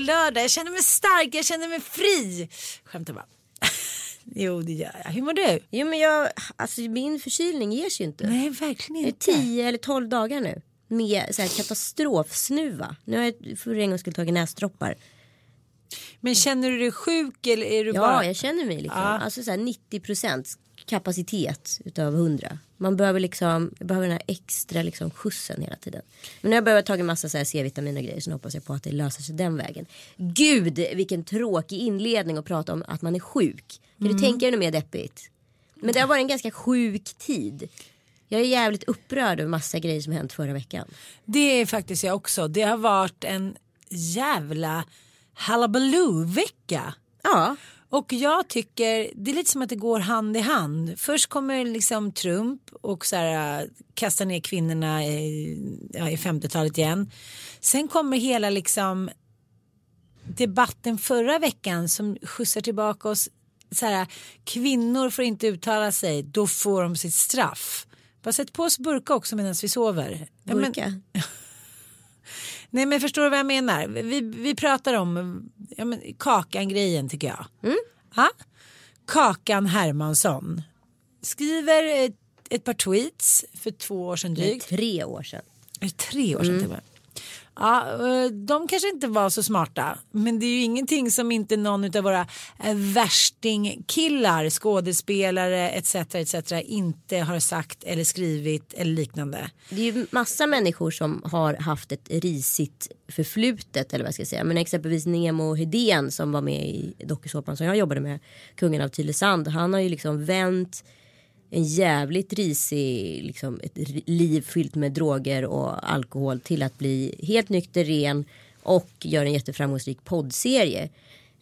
Lille Lördag. Jag känner mig stark, jag känner mig fri. Skämtar bara. jo, det gör jag. Hur mår du? Jo men jag, alltså min förkylning ger sig ju inte. Nej, verkligen Det är inte. 10 eller 12 dagar nu. Med så här katastrofsnuva. Nu har jag för en gång skulle tagit näsdroppar. Men känner du dig sjuk eller är du Ja, bara... jag känner mig liksom. Ja. Alltså så här 90 kapacitet utav 100. Man behöver liksom, jag behöver den här extra liksom skjutsen hela tiden. Men nu har jag börjat ta en massa C-vitamin och grejer så nu hoppas jag på att det löser sig den vägen. Gud vilken tråkig inledning att prata om att man är sjuk. Kan Mm. du tänka dig något mer deppigt? Men det har varit en ganska sjuk tid. Jag är jävligt upprörd över massa grejer som hänt förra veckan. Det är faktiskt jag också. Det har varit en jävla halabaloo-vecka. Ja, Och jag tycker det är lite som att det går hand i hand. Först kommer liksom Trump och så här, kastar ner kvinnorna i, ja, i 50-talet igen. Sen kommer hela liksom debatten förra veckan som skjutsar tillbaka oss. Så här, kvinnor får inte uttala sig, då får de sitt straff. Bara sätt på oss burka också medan vi sover. Ja, men- burka. Nej men förstår du vad jag menar? Vi, vi pratar om ja, men, Kakan-grejen tycker jag. Mm. Ja? Kakan Hermansson skriver ett, ett par tweets för två år sedan drygt. tre år sedan. Är det tre år sedan med? Ja, eh, de kanske inte var så smarta. Men det är ju ingenting som inte någon av våra eh, värstingkillar, skådespelare etc. etc. inte har sagt eller skrivit eller liknande. Det är ju massa människor som har haft ett risigt förflutet eller vad jag ska säga. Men exempelvis Nemo Hedén som var med i dokusåpan som jag jobbade med. Kungen av Tylösand. Han har ju liksom vänt en jävligt risig, liksom ett liv fyllt med droger och alkohol till att bli helt nykter, ren och gör en jätteframgångsrik poddserie.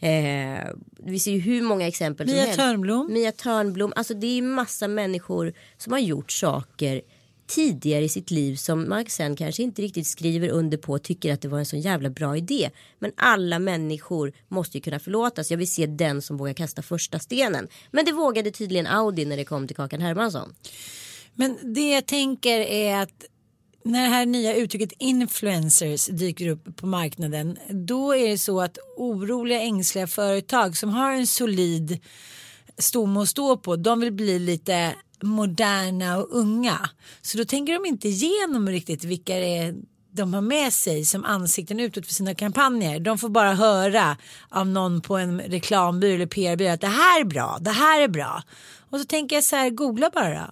Eh, vi ser ju hur många exempel Mia som helst. Törnblom. Mia Törnblom. Alltså det är ju massa människor som har gjort saker tidigare i sitt liv som man sen kanske inte riktigt skriver under på och tycker att det var en så jävla bra idé. Men alla människor måste ju kunna förlåtas. Jag vill se den som vågar kasta första stenen. Men det vågade tydligen Audi när det kom till Kakan Hermansson. Men det jag tänker är att när det här nya uttrycket influencers dyker upp på marknaden då är det så att oroliga ängsliga företag som har en solid stomme att stå på de vill bli lite moderna och unga. Så då tänker de inte igenom riktigt vilka det är de har med sig som ansikten utåt för sina kampanjer. De får bara höra av någon på en reklambyrå eller PR-byrå att det här är bra, det här är bra. Och så tänker jag så här, googla bara.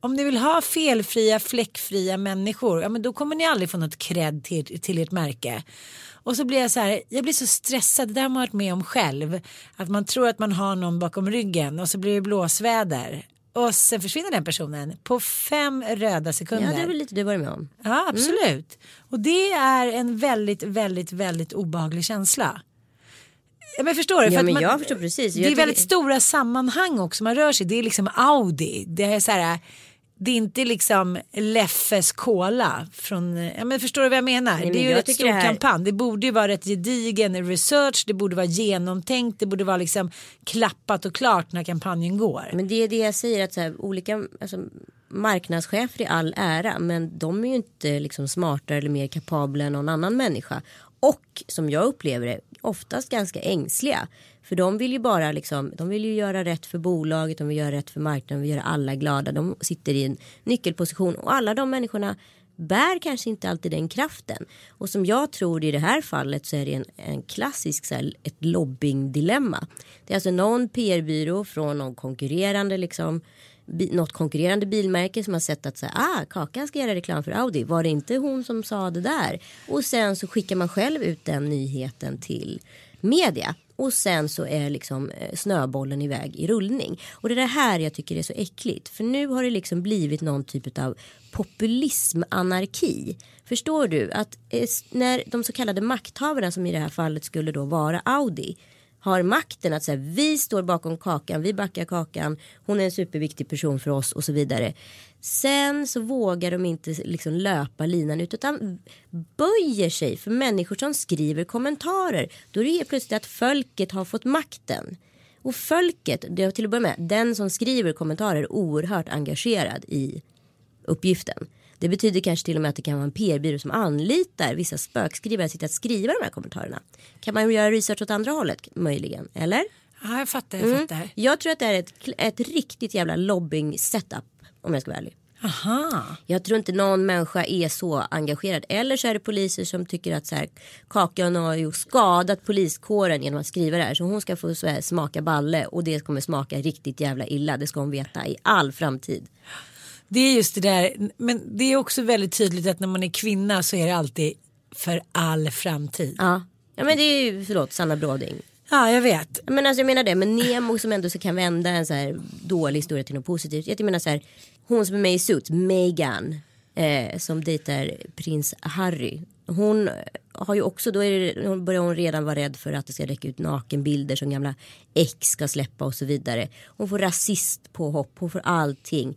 Om ni vill ha felfria, fläckfria människor, ja men då kommer ni aldrig få något cred till, till ert märke. Och så blir jag så här, jag blir så stressad, det där har man varit med om själv. Att man tror att man har någon bakom ryggen och så blir det blåsväder och sen försvinner den personen på fem röda sekunder. Ja, det är väl lite du varit med om. Ja, absolut. Och det är en väldigt, väldigt, väldigt obehaglig känsla. Ja, men förstår du? Ja, men man, jag förstår precis. Det Jag är väldigt stora sammanhang också man rör sig Det är liksom Audi. Det är så här. Det är inte liksom Leffes Cola från, ja men förstår du vad jag menar? men det är ju tycker stor det här- kampanj. Det borde ju vara rätt gedigen research, det borde vara genomtänkt, det borde vara liksom klappat och klart när kampanjen går. Men det är det jag säger att så här, olika alltså, marknadschefer i all ära men de är ju inte liksom smartare eller mer kapabla än någon annan människa. Och som jag upplever det oftast ganska ängsliga. För de vill ju bara liksom, de vill ju göra rätt för bolaget, de vill göra rätt för marknaden, de vill göra alla glada. De sitter i en nyckelposition och alla de människorna bär kanske inte alltid den kraften. Och som jag tror i det här fallet så är det en, en klassisk så här, ett lobbyingdilemma. Det är alltså någon PR-byrå från någon konkurrerande liksom bi, något konkurrerande bilmärke som har sett att så här, ah, Kakan ska göra reklam för Audi. Var det inte hon som sa det där? Och sen så skickar man själv ut den nyheten till media. Och sen så är liksom eh, snöbollen iväg i rullning. Och det är det här jag tycker är så äckligt. För nu har det liksom blivit någon typ av populismanarki. Förstår du att eh, när de så kallade makthavarna som i det här fallet skulle då vara Audi har makten att säga vi står bakom kakan, vi backar kakan, hon är en superviktig person för oss och så vidare. Sen så vågar de inte liksom löpa linan ut utan böjer sig för människor som skriver kommentarer. Då är det helt plötsligt att folket har fått makten. Och folket, det har till att börja med, den som skriver kommentarer är oerhört engagerad i uppgiften. Det betyder kanske till och med att det kan vara en PR-byrå som anlitar vissa spökskrivare att sitta att skriva de här kommentarerna. Kan man göra research åt andra hållet möjligen, eller? Ja, jag fattar, jag fattar. Jag tror att det är ett, ett riktigt jävla lobbying setup om jag ska vara ärlig. Aha. Jag tror inte någon människa är så engagerad. Eller så är det poliser som tycker att så här, Kakan har ju skadat poliskåren genom att skriva det här. Så hon ska få så här, smaka balle och det kommer smaka riktigt jävla illa. Det ska hon veta i all framtid. Det är just det där, men det är också väldigt tydligt att när man är kvinna så är det alltid för all framtid. Ja, ja men det är ju, förlåt, Sanna Bråding. Ja, jag vet. Men alltså jag menar det, men Nemo som ändå så kan vända en så här dålig historia till något positivt. Jag menar så här, hon som är med i Suits, Meghan, eh, som dejtar prins Harry. Hon har ju också, då är det, börjar hon redan vara rädd för att det ska räcka ut nakenbilder som gamla ex ska släppa och så vidare. Hon får rasist på hopp, hon får allting.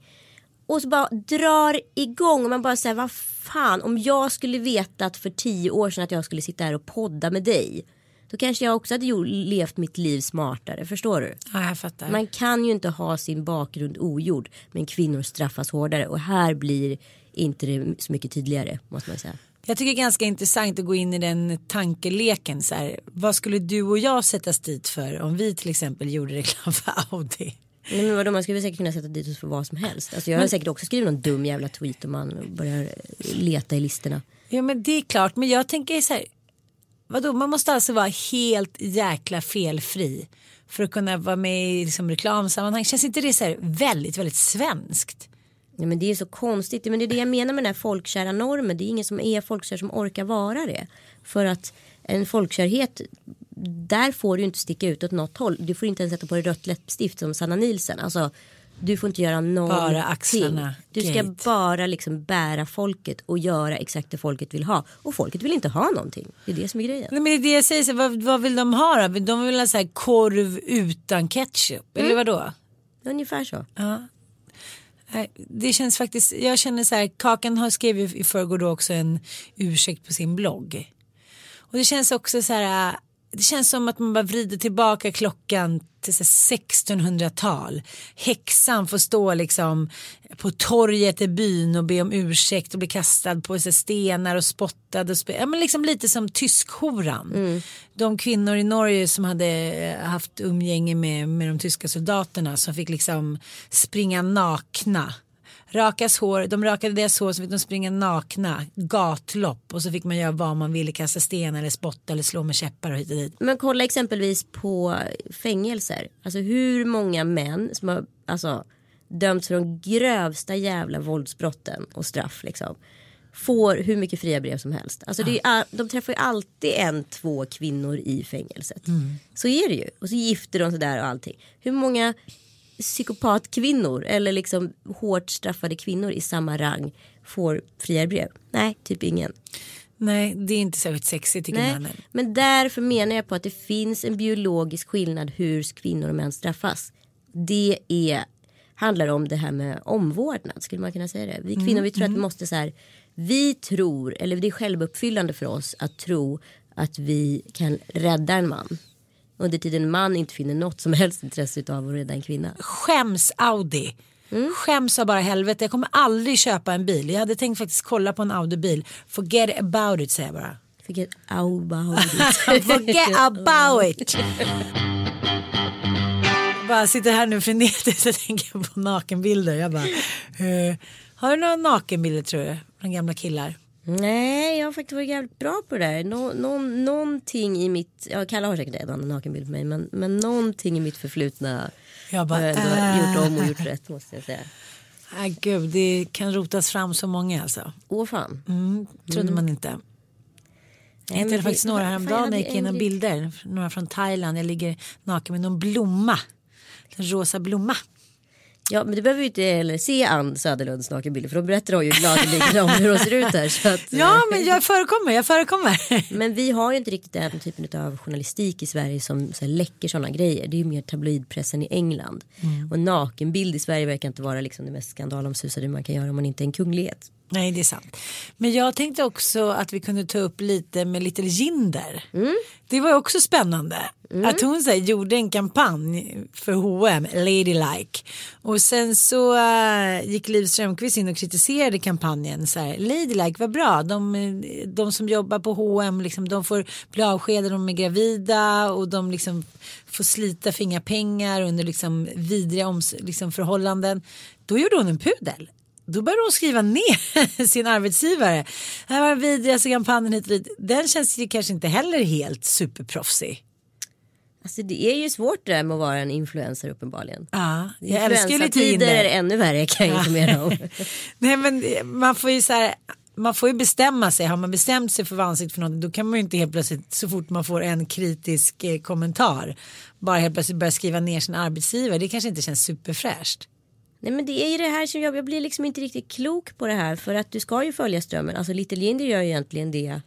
Och så bara drar igång och man bara säger vad fan om jag skulle vetat för tio år sedan att jag skulle sitta här och podda med dig. Då kanske jag också hade gjort, levt mitt liv smartare, förstår du? Ja, jag fattar. Man kan ju inte ha sin bakgrund ogjord men kvinnor straffas hårdare och här blir inte det så mycket tydligare måste man säga. Jag tycker det är ganska intressant att gå in i den tankeleken. Så här, vad skulle du och jag sättas dit för om vi till exempel gjorde reklam för Audi? Nej, men vadå, man skulle väl säkert kunna sätta dit oss för vad som helst. Alltså jag har säkert också skrivit någon dum jävla tweet om man börjar leta i listorna. Ja men det är klart, men jag tänker så här. Vadå, man måste alltså vara helt jäkla felfri för att kunna vara med i liksom, reklamsammanhang. Känns inte det så här väldigt, väldigt svenskt? Ja, men det är så konstigt. Men det är det jag menar med den här folkkära normen. Det är ingen som är folkkär som orkar vara det. För att en folkkärhet, där får du inte sticka ut åt något håll. Du får inte ens sätta på dig rött läppstift som Sanna Nilsen. Alltså, du får inte göra någonting. Bara axlarna, Du ska gate. bara liksom bära folket och göra exakt det folket vill ha. Och folket vill inte ha någonting. Det är det som är grejen. Nej, men det är det jag säger, så, vad, vad vill de ha då? De vill ha så här korv utan ketchup, eller vadå? Ungefär så. Ja. Det känns faktiskt, jag känner så här, Kakan har skrivit i förrgår då också en ursäkt på sin blogg. Och det känns också så här, det känns som att man bara vrider tillbaka klockan till så här 1600-tal. Häxan får stå liksom på torget i byn och be om ursäkt och bli kastad på så stenar och spottad. Och spe- ja, men liksom lite som tyskhoran. De kvinnor i Norge som hade eh, haft umgänge med, med de tyska soldaterna som fick liksom springa nakna. Rakas hår, de rakade deras hår så fick de springa nakna, gatlopp och så fick man göra vad man ville, kasta sten eller spotta eller slå med käppar och hit och dit. Men kolla exempelvis på fängelser. Alltså hur många män som har alltså, dömts för de grövsta jävla våldsbrotten och straff liksom. Får hur mycket fria brev som helst. Alltså det är, all- de träffar ju alltid en, två kvinnor i fängelset. Så är det ju. Och så gifter de sig där och allting. Hur många psykopatkvinnor eller liksom hårt straffade kvinnor i samma rang får friare brev? Nej, typ ingen. Nej, det är inte särskilt sexigt tycker Nej, mannen. men därför menar jag på att det finns en biologisk skillnad hur kvinnor och män straffas. Det är, handlar om det här med omvårdnad, skulle man kunna säga det. Vi kvinnor vi tror att vi måste så här, vi tror, eller det är självuppfyllande för oss att tro att vi kan rädda en man. Under tiden en man inte finner något som helst intresse av att rädda en kvinna. Skäms Audi. Mm. Skäms av bara helvete. Jag kommer aldrig köpa en bil. Jag hade tänkt faktiskt kolla på en Audi-bil. Forget about it säger jag bara. Forget about it. Forget about it. Jag bara sitter här nu frenetiskt och tänker på nakenbilder. Jag bara, eh, har du några nakenbilder tror du? Från gamla killar? Nej, jag har faktiskt varit jävligt bra på det där. Nå, nå, någonting i mitt, ja Kalle har säkert en nakenbild på mig, men, men någonting i mitt förflutna Jag bara, har jag ändå äh. gjort om och gjort rätt måste jag säga. Nej gud, det kan rotas fram så många alltså. Åh fan. Mm, trodde man inte. Jag hittade det- faktiskt några häromdagen jag när jag hade gick igenom en- bilder. Några från Thailand. Jag ligger naken med någon blomma. En rosa blomma. Ja men du behöver ju inte heller se Ann Söderlunds nakenbilder för då berättar hon ju gladeligen om hur hon ser ut där. Så att, Ja men jag förekommer, jag förekommer. Men vi har ju inte riktigt den typen av journalistik i Sverige som så här, läcker sådana grejer. Det är ju mer tabloidpressen i England. Mm. Och nakenbild i Sverige verkar inte vara liksom det mest skandalomsusade man kan göra om man inte är en kunglighet. Nej det är sant. Men jag tänkte också att vi kunde ta upp lite med Little Jinder. Det var också spännande. Mm. Att hon så här, gjorde en kampanj för H&M, Ladylike. Och sen så äh, gick Liv Strömquist in och kritiserade kampanjen. Så här, Ladylike, vad bra. De, eh, de som jobbar på H&M liksom, de får bli avskedade, de är gravida och de liksom får slita för inga pengar under liksom vidriga oms- liksom förhållanden. Då gjorde hon en pudel. Då började hon skriva ner sin arbetsgivare. Det här var den vidrigaste kampanjen hit och dit. Den känns ju kanske inte heller helt superproffsig. Alltså det är ju svårt det där med att vara en influencer uppenbarligen. Ja, jag älskar ju lite är det ännu värre kan jag informera om. Nej men man får ju så här. Man får ju bestämma sig. Har man bestämt sig för ansikte för något då kan man ju inte helt plötsligt så fort man får en kritisk eh, kommentar bara helt plötsligt börja skriva ner sin arbetsgivare. Det kanske inte känns superfräscht. Nej men det är ju det här som jag, jag blir liksom inte riktigt klok på det här för att du ska ju följa strömmen. Alltså Little Jinder gör ju egentligen det.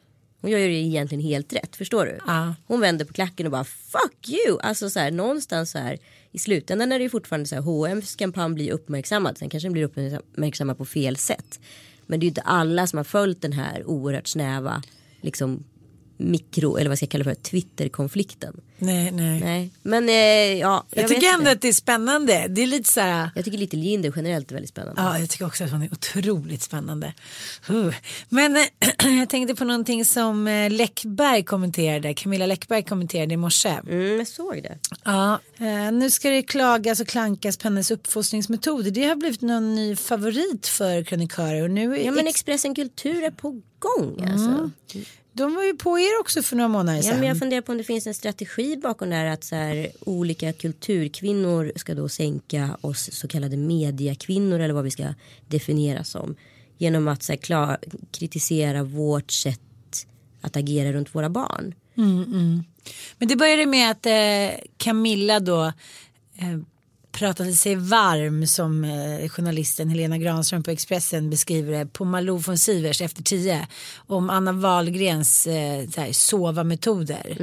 Hon gör ju det egentligen helt rätt, förstår du? Ja. Hon vänder på klacken och bara fuck you. Alltså så här någonstans så här i slutändan är det ju fortfarande så här H&M's kampanj blir uppmärksammad. Sen kanske den blir uppmärksammad på fel sätt. Men det är ju inte alla som har följt den här oerhört snäva liksom mikro eller vad ska jag kalla det för Twitter-konflikten. Nej, nej. Nej, men eh, ja. Jag, vet tycker ändå att det är spännande. Det är lite så här. Jag tycker Little Jinder generellt är väldigt spännande. Ja, jag tycker också att hon är otroligt spännande. Uh. Men eh, jag tänkte på någonting som eh, Läckberg kommenterade. Camilla Läckberg kommenterade i morse. Mm, jag såg det. Ja, eh, nu ska det klagas och klankas på hennes uppfostringsmetoder. Det har blivit någon ny favorit för krönikörer. Och nu Ja men ex- Expressen Kultur är på gång alltså. De var ju på er också för några månader Ja, sedan. men jag funderar på om det finns en strategi bakom det här att så här, olika kulturkvinnor ska då sänka oss så kallade mediakvinnor eller vad vi ska definiera som. Genom att så här, klar, kritisera vårt sätt att agera runt våra barn. Men det började med att eh, Camilla då eh, pratade sig varm som eh, journalisten Helena Granström på Expressen beskriver det på Malou von Sivers efter tio om Anna Wahlgrens eh, sova-metoder.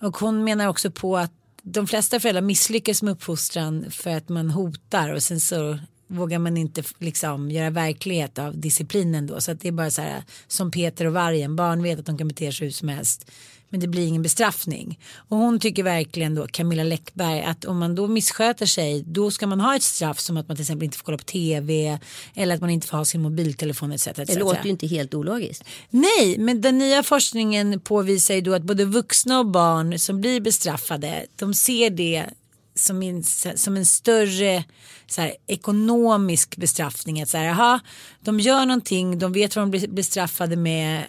Och hon menar också på att de flesta föräldrar misslyckas med uppfostran för att man hotar och sen så vågar man inte liksom göra verklighet av disciplinen då. Så att det är bara så här som Peter och vargen barn vet att de kan bete sig hur som helst men det blir ingen bestraffning och hon tycker verkligen då Camilla Läckberg att om man då missköter sig då ska man ha ett straff som att man till exempel inte får kolla på tv eller att man inte får ha sin mobiltelefon etc. etc. Det låter ju inte helt ologiskt. Nej, men den nya forskningen påvisar ju då att både vuxna och barn som blir bestraffade, de ser det som en, som en större så här, ekonomisk bestraffning. Att så här, aha, de gör någonting, de vet vad de blir bestraffade med.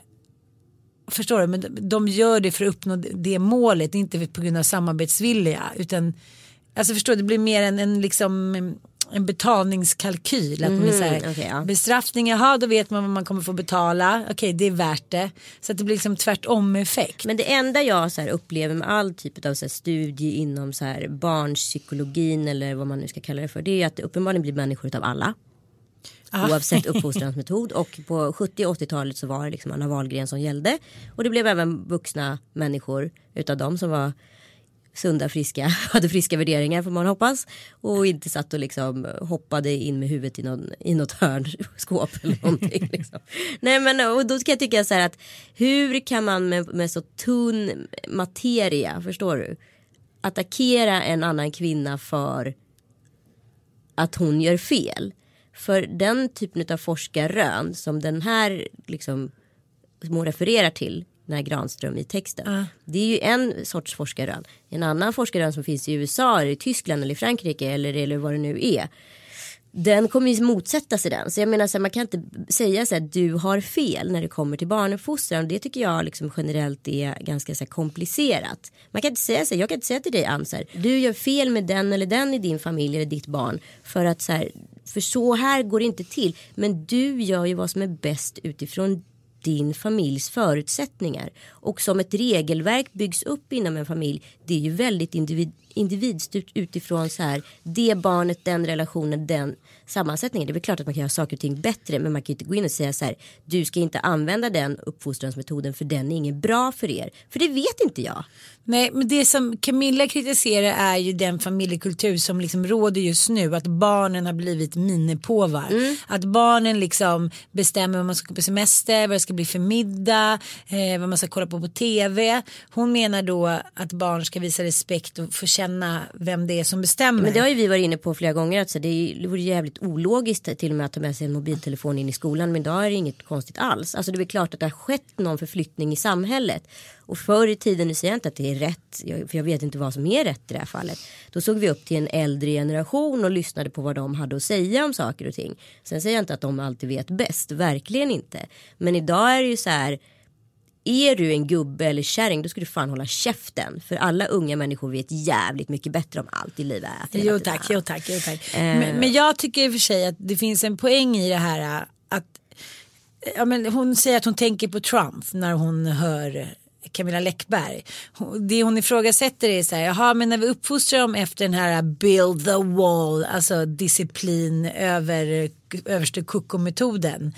Förstår du? Men de- gör det för att uppnå det målet, inte på grund av samarbetsvilja. Utan, alltså förstår du, det blir mer en, en liksom en betalningskalkyl. Att man är så här, Mhm, okej, ja. Bestraffning, jaha då vet man vad man kommer få betala. Okej det är värt det. Så att det blir liksom tvärtom effekt. Men det enda jag så upplever med all typ av så studie inom så här barnpsykologin eller vad man nu ska kalla det för. Det är att det uppenbarligen blir människor utav alla. Oavsett uppfostransmetod. Och på 70 och 80-talet så var det liksom Anna Wahlgren som gällde. Och det blev även vuxna människor utav dem som var sunda, friska, hade friska värderingar får man hoppas. Och inte satt och liksom hoppade in med huvudet i, någon, i något hörnskåp eller någonting. Liksom. Nej men och då ska jag tycka så här att hur kan man med, med så tunn materia, förstår du? Attackera en annan kvinna för att hon gör fel. För den typen av forskarrön som den här liksom som hon refererar till den här Granström i texten. Det är ju en sorts forskarrön. En annan forskarrön som finns i USA, eller i Tyskland eller i Frankrike eller, eller vad det nu är. Den kommer ju motsätta sig den. Så jag menar så här, man kan inte säga så här du har fel när det kommer till barnuppfostran. Det tycker jag liksom generellt är ganska så här, komplicerat. Man kan inte säga så här, jag kan inte säga till dig Anser, du gör fel med den eller den i din familj eller ditt barn. För att så här, för så här går det inte till. Men du gör ju vad som är bäst utifrån din familjs förutsättningar. Och som ett regelverk byggs upp inom en familj. Det är ju väldigt individuellt individstyrt utifrån så här. Det barnet, den relationen, den sammansättningen. Det är väl klart att man kan göra saker och ting bättre. Men man kan ju inte gå in och säga så här. Du ska inte använda den uppfostransmetoden för den är inget bra för er. För det vet inte jag. Nej, men det som Camilla kritiserar är ju den familjekultur som liksom råder just nu. Att barnen har blivit minipåvar. Mm. Att barnen liksom bestämmer vad man ska gå på semester, vad det ska bli för middag, eh, vad man ska kolla på på tv. Hon menar då att barn ska visa respekt och få känna vem det är som bestämmer. Men det har ju vi varit inne på flera gånger. Att det, vore jävligt ologiskt till och med att ta med sig en mobiltelefon in i skolan. Men idag är det inget konstigt alls. Alltså det är klart att det har skett någon förflyttning i samhället. Och förr i tiden, nu säger jag inte att det är rätt. För jag vet inte vad som är rätt i det här fallet. Då såg vi upp till en äldre generation och lyssnade på vad de hade att säga om saker och ting. Sen säger jag inte att de alltid vet bäst. Verkligen inte. Men idag är det ju så här. Är du en gubbe eller kärring då ska du fan hålla käften. För alla unga människor vet jävligt mycket bättre om allt i livet. Jo tack, jo tack, jo tack. Eh. Men, men jag tycker i och för sig att det finns en poäng i det här att ja, men hon säger att hon tänker på Trump när hon hör Camilla Läckberg. Det hon ifrågasätter är så här, jaha men när vi uppfostrar dem efter den här build the wall, alltså disciplin över överste kucko-metoden.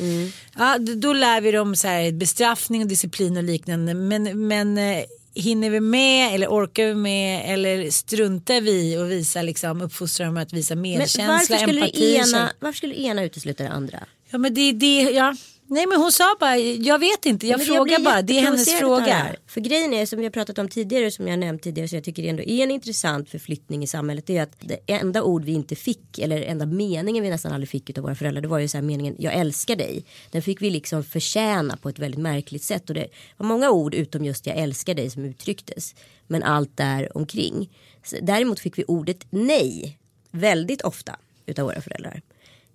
Ja, d- då lär vi dem så här, bestraffning och disciplin och liknande. Men, men eh, hinner vi med eller orkar vi med eller struntar vi och visa liksom uppfostrar dem att visa Men medkänsla, varför skulle, empati. ena, varför skulle det ena utesluta det andra? Ja men det är det, ja. Nej men hon sa bara, jag vet inte, jag Men frågar blir bara, det är hennes fråga. För grejen är som vi har pratat om tidigare som jag nämnt tidigare så jag tycker det ändå är en intressant förflyttning i samhället. Det är att det enda ord vi inte fick eller enda meningen vi nästan aldrig fick av våra föräldrar det var ju så här meningen jag älskar dig. Den fick vi liksom förtjäna på ett väldigt märkligt sätt och det var många ord utom just jag älskar dig som uttrycktes. Men allt där omkring. Så Däremot fick vi ordet nej väldigt ofta utav våra föräldrar.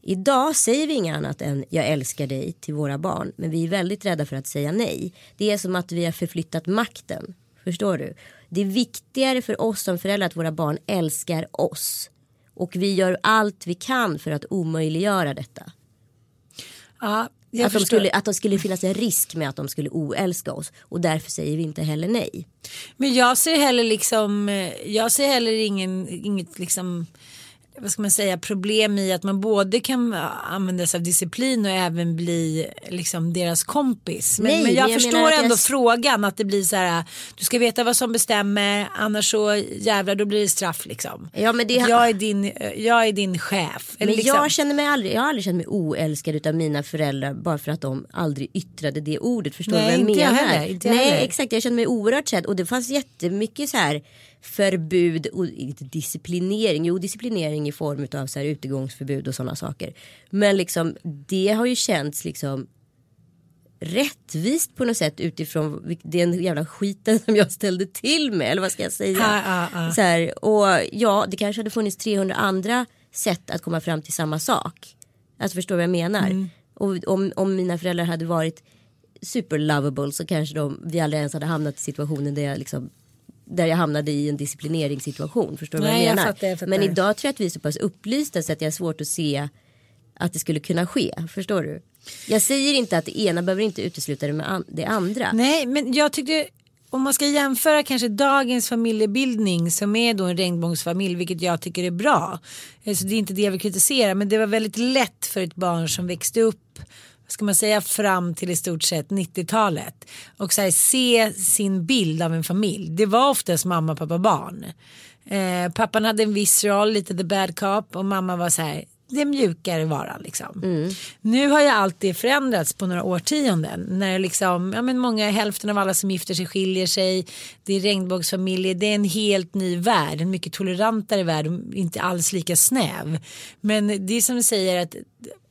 Idag säger vi inget annat än jag älskar dig till våra barn. Men vi är väldigt rädda för att säga nej. Det är som att vi har förflyttat makten. Förstår du? Det är viktigare för oss som föräldrar att våra barn älskar oss. Och vi gör allt vi kan för att omöjliggöra detta. Ja, Att, de skulle, att det skulle finnas en risk med att de skulle oälska oss. Och därför säger vi inte heller nej. Men jag ser heller liksom, eh, jag ser heller ingen, inget liksom vad ska man säga, problem i att man både kan använda sig av disciplin och även bli liksom deras kompis. Men, Nej, men jag, jag förstår menar att jag- ändå frågan att det blir så här, du ska veta vad som bestämmer, annars så jävlar då blir det straff liksom. Ja, men det- jag, är din, jag är din chef. Men liksom, jag känner mig aldrig, jag har aldrig känt mig oälskad av mina föräldrar bara för att de aldrig yttrade det ordet. Förstår Nej, du vad jag inte jag menar? heller, Nej heller. exakt, jag kände mig oerhört sedd och det fanns jättemycket så här förbud och disciplinering, jo disciplinering i form av så här utegångsförbud och sådana saker. Men liksom det har ju känts liksom rättvist på något sätt utifrån den jävla skiten som jag ställde till med eller vad ska jag säga. Ja, ja, ja. Så här, och ja, det kanske hade funnits 300 andra sätt att komma fram till samma sak. Alltså förstår vad jag menar. Mm. Och om, om mina föräldrar hade varit super lovable så kanske de, vi aldrig ens hade hamnat i situationen där jag liksom där jag hamnade i en disciplineringssituation. Förstår du vad jag jag menar? fattar, jag fattar. Men idag tror jag att vi är så pass upplysta så att jag har svårt att se att det skulle kunna ske. Förstår du? Jag säger inte att det ena behöver inte utesluta det med det andra. Nej, men jag tyckte om man ska jämföra kanske dagens familjebildning som är då en regnbågsfamilj, vilket jag tycker är bra. Alltså det är inte det jag vill kritisera, men det var väldigt lätt för ett barn som växte upp ska man säga fram till i stort sett 90-talet och så här, se sin bild av en familj. Det var oftast mamma, pappa, barn. Eh, pappan hade en viss roll, lite the bad cop och mamma var så här det mjukare varan liksom. Nu har ju allt det förändrats på några årtionden. När liksom, ja men många, hälften av alla som gifter sig skiljer sig. Det är regnbågsfamiljer, det är en helt ny värld. En mycket tolerantare värld, inte alls lika snäv. Men det är som du säger att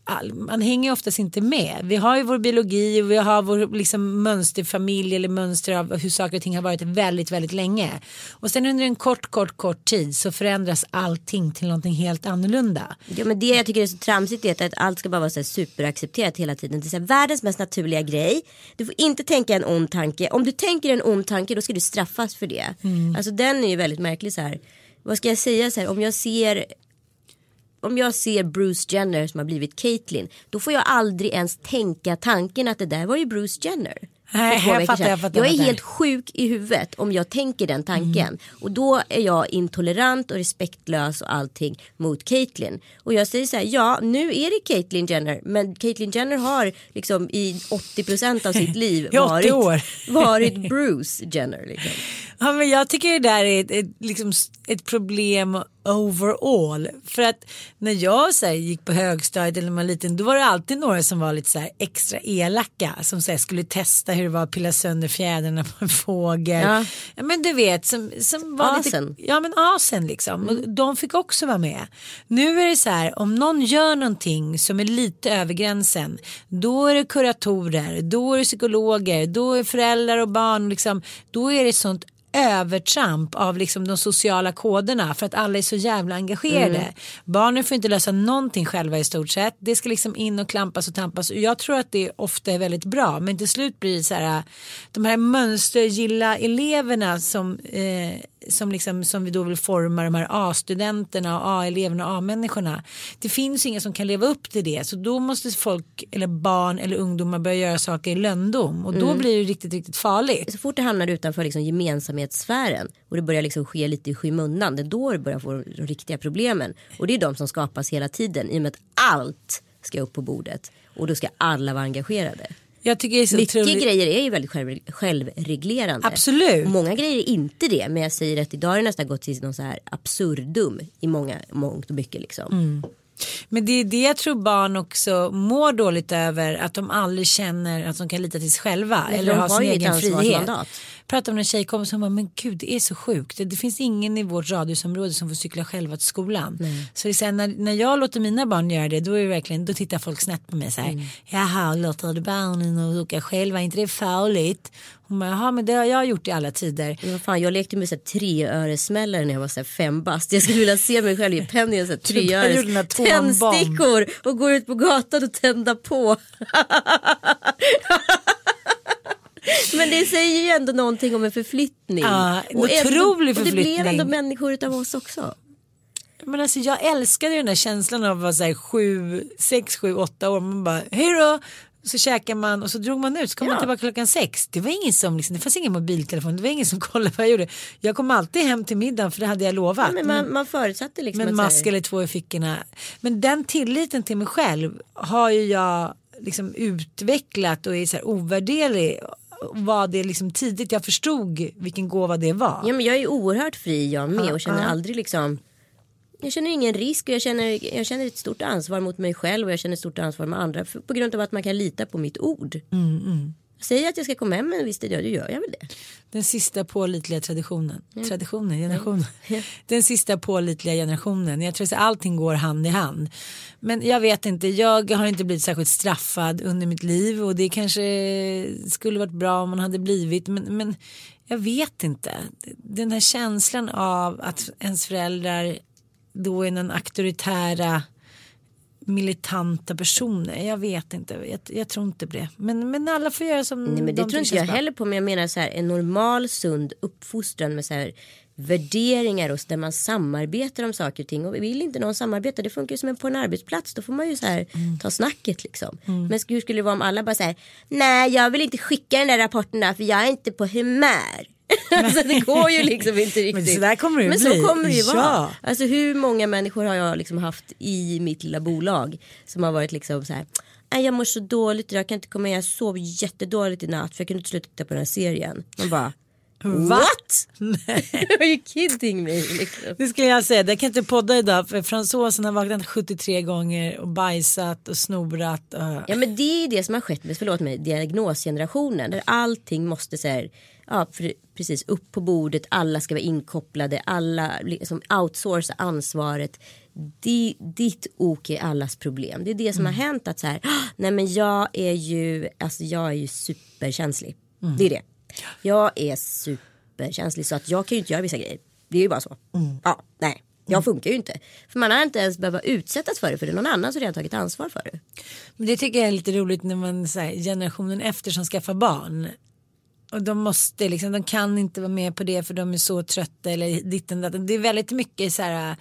all, man hänger oftast inte med. Vi har ju vår biologi och vi har vår liksom, mönsterfamilj eller mönster av hur saker och ting har varit väldigt, väldigt länge. Och sen under en kort, kort, kort tid så förändras allting till någonting helt annorlunda. Ja, men det jag tycker är så tramsigt är att allt ska bara vara så superaccepterat hela tiden. Det är här, världens mest naturliga grej. Du får inte tänka en ond tanke. Om du tänker en ond tanke då ska du straffas för det. Alltså den är ju väldigt märklig så här. Vad ska jag säga så här om jag ser om jag ser Bruce Jenner som har blivit Caitlyn då får jag aldrig ens tänka tanken att det där var ju Bruce Jenner. Nej, jag fattar, jag fattar, jag är helt sjuk i huvudet om jag tänker den tanken. Och då är jag intolerant och respektlös och allting mot Caitlyn. Och jag säger så här, ja nu är det Caitlyn Jenner. Men Caitlyn Jenner har liksom i 80% av sitt liv I 80 varit, varit Bruce Jenner. Liksom. Ja, men jag tycker det där är ett, ett, liksom, ett problem overall. För att när jag så här, gick på högstadiet eller när man var liten då var det alltid några som var lite så här, extra elaka. Som så här, skulle testa hur det var att pilla sönder fjädrarna på en fågel. Ja. Ja. men du vet som, som var Asen. lite, ja men asen liksom. Och de fick också vara med. Nu är det så här om någon gör någonting som är lite över gränsen. Då är det kuratorer, då är det psykologer, då är föräldrar och barn liksom. Då är det sånt övertramp av liksom de sociala koderna för att alla är så jävla engagerade. Barnen får inte lösa någonting själva i stort sett. Det ska liksom in och klampas och tampas och jag tror att det ofta är väldigt bra men till slut blir det så här de här mönstergilla eleverna som eh, som, liksom, som vi då vill forma de här A-studenterna och A-eleverna och A-människorna. Det finns inga som kan leva upp till det så då måste folk eller barn eller ungdomar börja göra saker i löndom och då blir det riktigt riktigt farligt. Så fort det hamnar utanför liksom gemensamhetssfären och det börjar liksom ske lite i skymundan. Det är då det börjar få de riktiga problemen. Och det är de som skapas hela tiden i och med att allt ska upp på bordet. Och då ska alla vara engagerade. Jag tycker det är så Mycket otroligt. grejer är ju väldigt själv, självreglerande. Absolut. Och många grejer är inte det. Men jag säger att idag har det nästan gått till någon så här absurdum i många, mångt och mycket liksom. Mm. Men det är det jag tror barn också mår dåligt över att de aldrig känner att de kan lita till sig själva Nej, eller ha sin egen frihet. Pratade med en tjejkompis som bara men gud det är så sjukt. Det, det finns ingen i vårt radhusområde som får cykla själva till skolan. Så det är så här, när, när jag låter mina barn göra det då är det verkligen då tittar folk snett på mig så här. Mm. Jaha låter du barnen och åka själva inte det är farligt. Hon bara jaha men det har jag gjort i alla tider. Vad fan, jag lekte med så treöresmällare när jag var så fem bast. Jag skulle vilja se mig själv i penny och treöres tändstickor och går ut på gatan och tända på. Men det säger ju ändå någonting om en förflyttning. Ja, en och ändå- otrolig Och det blev förflyttning. ändå människor utav oss också. Men alltså jag älskade den där känslan av att vara så här sju, sex, sju, åtta år. Man bara hej då. Så käkar man och så drog man ut så kom Ja. man tillbaka klockan sex. Det var ingen som liksom, det fanns ingen mobiltelefon. Det var ingen som kollade vad jag gjorde. Jag kom alltid hem till middagen för det hade jag lovat. Ja, men man, man förutsatte liksom med en så här- mask eller två i fickorna. Men den tilliten till mig själv har ju jag liksom utvecklat och är så här ovärderlig. Var det liksom tidigt jag förstod vilken gåva det var. Ja men jag är oerhört fri jag med och känner aldrig liksom jag känner ingen risk och jag känner, jag känner ett stort ansvar mot mig själv och jag känner ett stort ansvar med andra för, på grund av att man kan lita på mitt ord. Mm, Jag säger att jag ska komma hem en viss tid, ja då gör jag väl det. Den sista pålitliga traditionen. Traditionen, generationen. Den sista pålitliga generationen. Jag tror att allting går hand i hand. Men jag vet inte, jag har inte blivit särskilt straffad under mitt liv och det kanske skulle varit bra om man hade blivit. Men, men jag vet inte. Den här känslan av att ens föräldrar då är den auktoritära militanta personer. Jag vet inte, jag, jag tror inte på det. Men, men alla får göra som Nej, men det de tror inte jag bra. heller på. Men jag menar så här en normal sund uppfostran med så här värderingar och där man samarbetar om saker och ting. Och vill inte någon samarbeta, det funkar ju som en- på en arbetsplats. Då får man ju så här Mm. ta snacket liksom. Men hur skulle det vara om alla bara så här, nej jag vill inte skicka den där rapporten där för jag är inte på humör. alltså det går ju liksom inte riktigt. Men så där kommer det ju Men bli. så kommer det ju vara. Ja. Alltså hur många människor har jag liksom haft i mitt lilla bolag som har varit liksom så här. Nej jag mår så dåligt idag, jag kan inte komma igen, jag sov jättedåligt i natt för jag kunde inte sluta titta på den här serien. Man bara? What? Are you kidding me? Liksom. Det skulle jag säga, jag kan inte podda idag för fransosen har vaknat 73 gånger och bajsat och snorat. Och... Ja men det är det som har skett med, förlåt mig, diagnosgenerationen. Där allting måste så här, ja precis upp på bordet, alla ska vara inkopplade, alla liksom outsourca ansvaret. Di, ditt ok är allas problem. Det är det som har hänt att så här, "Ah, nej men jag är ju, alltså jag är ju superkänslig. Det är det. Jag är superkänslig så att jag kan ju inte göra vissa grejer. Det är ju bara så. Ja, nej. Jag funkar ju inte. För man har inte ens behövt utsättas för det för det är någon annan som redan tagit ansvar för det. Men det tycker jag är lite roligt när man så här, generationen efter som skaffar barn. Och de måste liksom, de kan inte vara med på det för de är så trötta eller ditten datten. Det är väldigt mycket så här,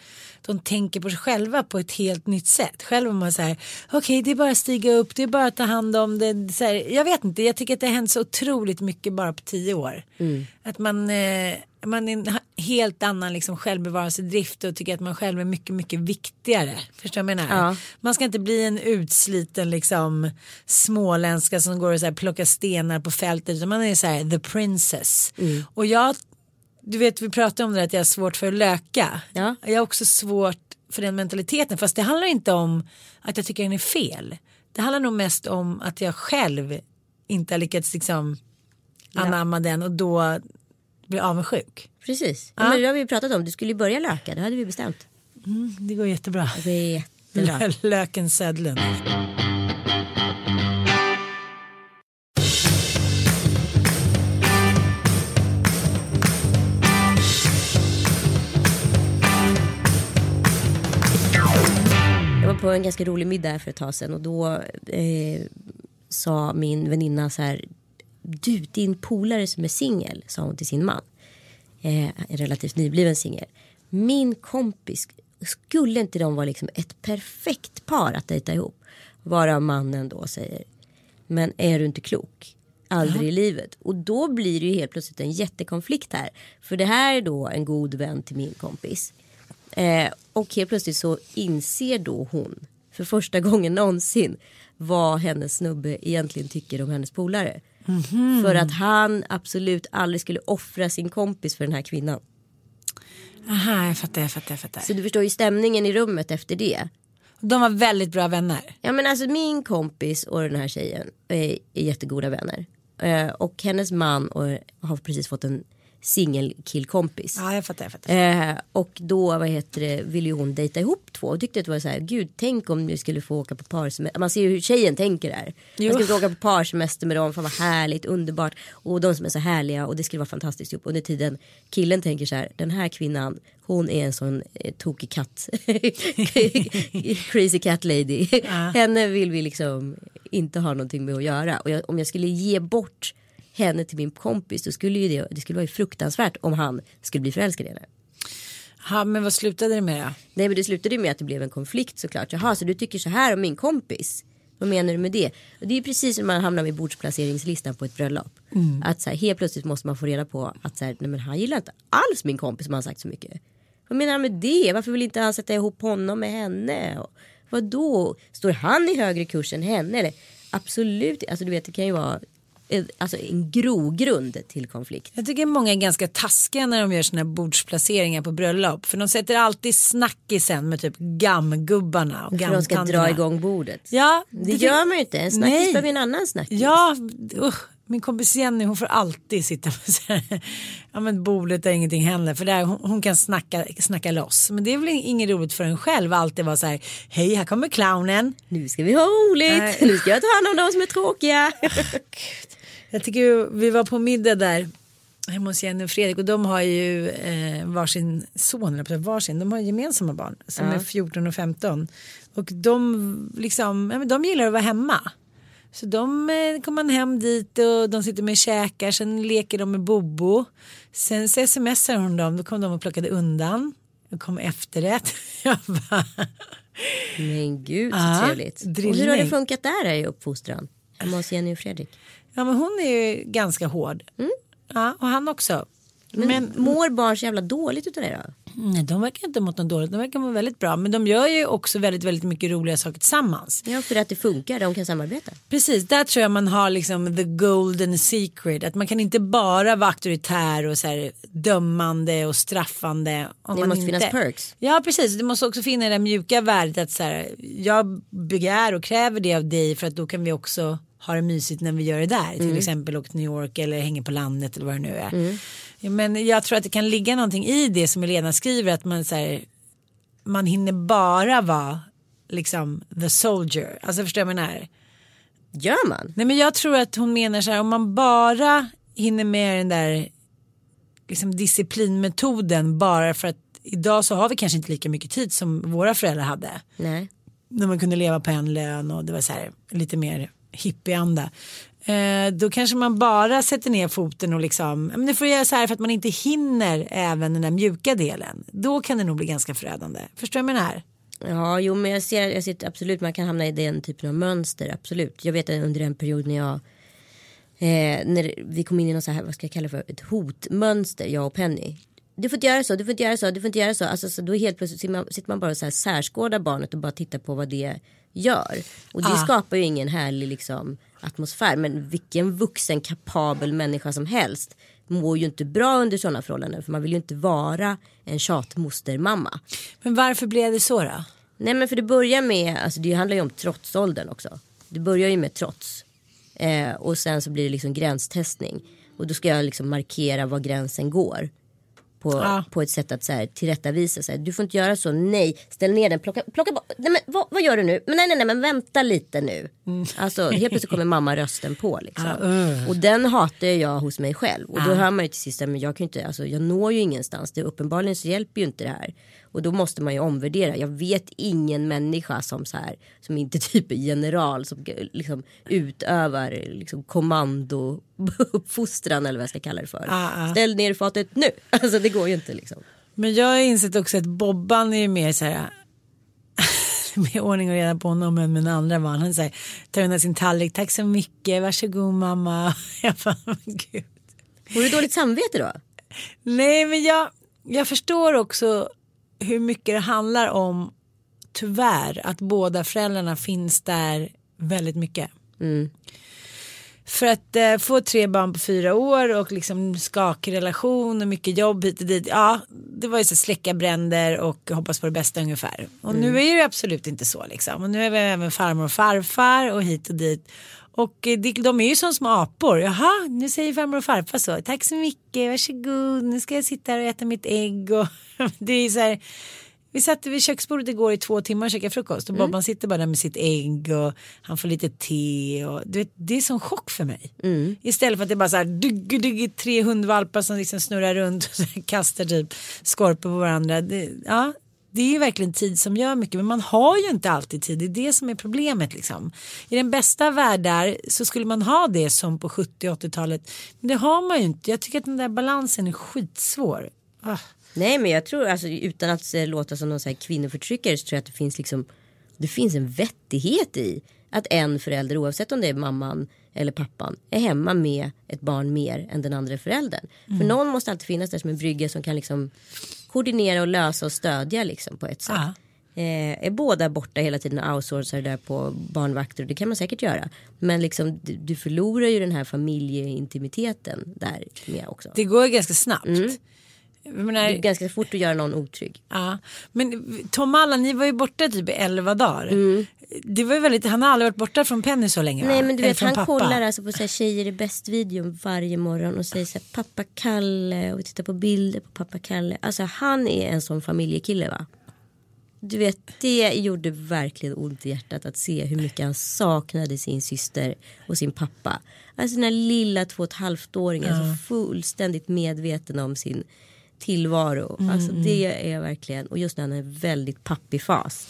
de tänker på sig själva på ett helt nytt sätt. Själv var man så här, okej det är bara att stiga upp, det är bara att ta hand om det. Så här, jag vet inte, jag tycker att det har hänt så otroligt mycket bara på tio år. Att man, eh, man är en helt annan liksom självbevarelsedrift och tycker att man själv är mycket, mycket viktigare. Förstår du vad jag menar? Ja. Man ska inte bli en utsliten liksom småländska som går och så här plockar stenar på fältet utan man är så här the princess. Och jag, du vet vi pratade om det att jag har svårt för att löka. Ja. Jag har också svårt för den mentaliteten fast det handlar inte om att jag tycker den är fel. Det handlar nog mest om att jag själv inte har lyckats liksom anamma den och då blir avundsjuk. Precis. Ja. Men det har vi pratat om. Du skulle ju börja löka. Det hade vi bestämt. Det går jättebra. Det är jättebra. Löken Södlund. Jag var på en ganska rolig middag för ett tag sedan och då eh, sa min väninna så här. Du, din polare som är singel, sa hon till sin man. Eh, en relativt nybliven singel. Min kompis, skulle inte de vara liksom ett perfekt par att dejta ihop? Varav mannen då säger. Men är du inte klok? Aldrig i livet. Och då blir det ju helt plötsligt en jättekonflikt här. För det här är då en god vän till min kompis. Eh, och helt plötsligt så inser då hon för första gången någonsin vad hennes snubbe egentligen tycker om hennes polare. För att han absolut aldrig skulle offra sin kompis för den här kvinnan. Aha, jag fattar, jag fattar, jag fattar. Så du förstår ju stämningen i rummet efter det. De var väldigt bra vänner. Ja men alltså min kompis och den här tjejen är, är jättegoda vänner. Eh, och hennes man och, har precis fått en singelkillkompis. Ja, jag fattar, jag fattar. Eh, och då vad heter det, ville ju hon dejta ihop två och tyckte att det var så här, gud tänk om vi skulle få åka på parsemester. Man ser ju hur tjejen tänker där. Jo. Man skulle få åka på parsemester med dem, fan vad härligt, underbart. Och de som är så härliga och det skulle vara fantastiskt ihop. Under tiden killen tänker så här, den här kvinnan, hon är en sån eh, tokig katt. Crazy cat lady. Henne vill vi liksom inte ha någonting med att göra. Och jag, om jag skulle ge bort henne till min kompis då skulle ju det, det skulle vara ju fruktansvärt om han skulle bli förälskad i henne. Ja, men vad slutade det med då? Nej men det slutade ju med att det blev en konflikt såklart. Jaha så du tycker så här om min kompis? Vad menar du med det? Och det är precis som man hamnar med bordsplaceringslistan på ett bröllop. Att så här, helt plötsligt måste man få reda på att så här, nej men han gillar inte alls min kompis som han sagt så mycket. Vad menar han med det? Varför vill inte han sätta ihop honom med henne? Och, vad då? Står han i högre kurs än henne? Eller? Absolut, alltså du vet det kan ju vara alltså, en grogrund till konflikt. Jag tycker många är ganska taskiga när de gör sina bordsplaceringar på bröllop. För de sätter alltid snackisen med typ gammgubbarna och För de ska gammtanterna. dra igång bordet. Ja, Det gör man ju inte. En snackis behöver en annan snackis. Ja, usch. Min kompis Jenny hon får alltid sitta med så här, ja men bordet där ingenting händer för där hon, hon kan snacka, snacka loss. Men det är väl inget roligt för en själv alltid vara så här, hej här kommer clownen. Nu ska vi ha roligt. Nej. Nu ska jag ta hand om de som är tråkiga. Jag tycker vi var på middag där hemma hos Jenny och Fredrik och de har ju eh, varsin son, eller varsin, de har gemensamma barn som är 14 och 15. Och de, liksom, ja, men de gillar att vara hemma. Så de eh, kommer man hem dit och de sitter med och käkar, sen leker de med Bobo. Sen så smsar hon dem, då kom de och plockade undan. Då kom efterrätt. Jag bara, Men gud så Ja, trevligt. Och hur drillning. har det funkat där i uppfostran? Hemma hos Jenny och Fredrik. ja men hon är ju ganska hård. Ja, och han också. Men, Mår barn så jävla dåligt utav det då? Nej, de verkar inte mått något dåligt, de verkar må väldigt bra. Men de gör ju också väldigt, väldigt mycket roliga saker tillsammans. Ja för att det funkar, de kan samarbeta. Precis, där tror jag man har liksom the golden secret. Att man kan inte bara vara auktoritär och så här dömande och straffande. Om Det man måste inte... finnas perks. Ja precis, det måste också finnas det mjuka värdet att så här, jag begär och kräver det av dig för att då kan vi också ha det mysigt när vi gör det där. Till exempel åka till New York eller hänger på landet eller vad det nu är. Ja, Men jag tror att det kan ligga någonting i det som Elena skriver att man så här, man hinner bara vara liksom the soldier. Alltså förstår jag menar? Gör man? Nej men jag tror att hon menar så här om man bara hinner med den där liksom disciplinmetoden bara för att idag så har vi kanske inte lika mycket tid som våra föräldrar hade. Nej. När man kunde leva på en lön och det var så här lite mer hippieanda. Eh, då kanske man bara sätter ner foten och liksom, "Ja, men nu får jag göra så här för att man inte hinner även den där mjuka delen. Då kan det nog bli ganska förödande. Förstår du vad jag menar? Ja, jo, men jag ser, jag ser absolut man kan hamna i den typen av mönster. Absolut. Jag vet att under en period när jag eh, när vi kom in i något så här, vad ska jag kalla för, ett hotmönster, jag och Penny. Du får inte göra så, du får inte göra så, du får inte göra så. Alltså, så då helt plötsligt sitter man, sitter man bara och så här särskådar barnet och bara tittar på vad det gör. Och det skapar ju ingen härlig liksom, atmosfär. Men vilken vuxen kapabel människa som helst mår ju inte bra under sådana förhållanden. För man vill ju inte vara en tjatmostermamma. Men varför blev det så då? Nej men för det börjar med, alltså det handlar ju om trotsåldern också. Det börjar ju med trots. Eh, och sen så blir det liksom gränstestning. Och då ska jag liksom markera var gränsen går. På, Ja. på ett sätt att så här, tillrättavisa. Så här, du får inte göra så, nej, ställ ner den, plocka, plocka bort. Nej men vad, vad gör du nu? Men nej nej nej men vänta lite nu. Alltså helt plötsligt kommer mamma rösten på liksom. Och den hatar jag hos mig själv. Och då hör man ju till sist, men jag kan inte, alltså jag når ju ingenstans. Det, uppenbarligen så hjälper ju inte det här. Och då måste man ju omvärdera. Jag vet ingen människa som så här, som inte typ är general som liksom utövar liksom kommando uppfostran eller vad jag ska kalla det för. Ah, ah. Ställ ner fatet nu. Alltså det går ju inte liksom. Men jag har insett också att Bobban är ju mer så här med ordning och reda på honom än min andra barn. Han säger tar undan sin tallrik, tack så mycket, varsågod mamma. Jag bara, men gud. Får du dåligt samvete då? Nej men jag, jag förstår också hur mycket det handlar om tyvärr att båda föräldrarna finns där väldigt mycket. För att eh, få tre barn på fyra år och liksom skakig relation och mycket jobb hit och dit. Ja, det var ju så släcka bränder och hoppas på det bästa ungefär. Och nu är det absolut inte så liksom. Och nu är vi även farmor och farfar och hit och dit. Och eh, de är ju som små apor. Jaha, nu säger farmor och farfar så. Tack så mycket, varsågod. Nu ska jag sitta här och äta mitt ägg. Och det är så här, vi satt vid köksbordet igår i två timmar och käkade frukost och Bobban sitter bara där med sitt ägg och han får lite te och du vet, det är som chock för mig. Istället för att det är bara så här dugg, dugg, tre hundvalpar som liksom snurrar runt och kastar typ skorpor på varandra. Det, ja, det är ju verkligen tid som gör mycket men man har ju inte alltid tid. Det är det som är problemet liksom. I den bästa världar så skulle man ha det som på 70 80-talet. Men det har man ju inte. Jag tycker att den där balansen är skitsvår. Ah. Nej men jag tror alltså utan att eh, låta som någon så här kvinnoförtryckare så tror jag att det finns liksom det finns en vettighet i att en förälder oavsett om det är mamman eller pappan är hemma med ett barn mer än den andra föräldern. För någon måste alltid finnas där som en brygga som kan liksom koordinera och lösa och stödja liksom på ett sätt. Ja. Eh, är båda borta hela tiden och outsourcar det där på barnvakter och det kan man säkert göra. Men liksom du, du förlorar ju den här familjeintimiteten där med också. Det går ganska snabbt. Jag menar, Det är ganska fort att göra någon otrygg. ja. Men Tom Allan, ni var ju borta typ i 11 dagar. Det var väldigt, han har aldrig varit borta från Penny så länge va? Nej men du vet han pappa. kollar alltså på så här, tjejer är bäst videon varje morgon och säger så här, pappa Kalle och tittar på bilder på pappa Kalle. Alltså han är en sån familjekille va? du vet, det gjorde verkligen ont i hjärtat att se hur mycket han saknade sin syster och sin pappa. Alltså den här lilla två och ett halvt-åringen så fullständigt medveten om sin tillvaro. Alltså det är verkligen, och just när han är väldigt pappig fas.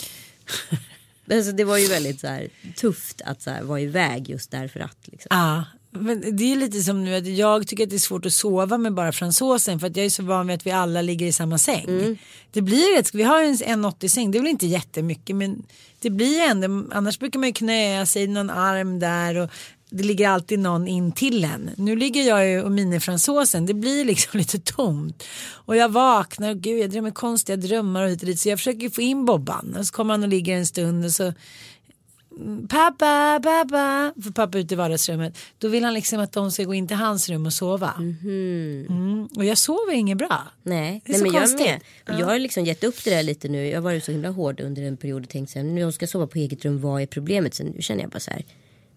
alltså det var ju väldigt så här, tufft att så här, vara iväg just därför att. Liksom. Ja, men det är lite som nu att jag tycker att det är svårt att sova med bara fransosen för att jag är så van vid att vi alla ligger i samma säng. Mm. Det blir rätt, vi har ju en 80 säng, det är väl inte jättemycket men det blir ändå, annars brukar man ju knäa sig i någon arm där och det ligger alltid någon in till en. Nu ligger jag ju och minifransåsen, det blir liksom lite tomt. Och jag vaknar och gud jag drömmer konstiga drömmar och hit och dit så jag försöker få in Bobban och så kommer han och ligger en stund och så Pappa, pappa, för pappa är ute i vardagsrummet. Då vill han liksom att de ska gå in till hans rum och sova. Mm. Och jag sover inget bra. Nej, Det är nej så men jag konstigt. med. Och Jag har liksom gett upp det där lite nu. Jag har varit så himla hård under en period och tänkt så här, nu jag ska sova på eget rum, vad är problemet? Sen nu känner jag bara så här,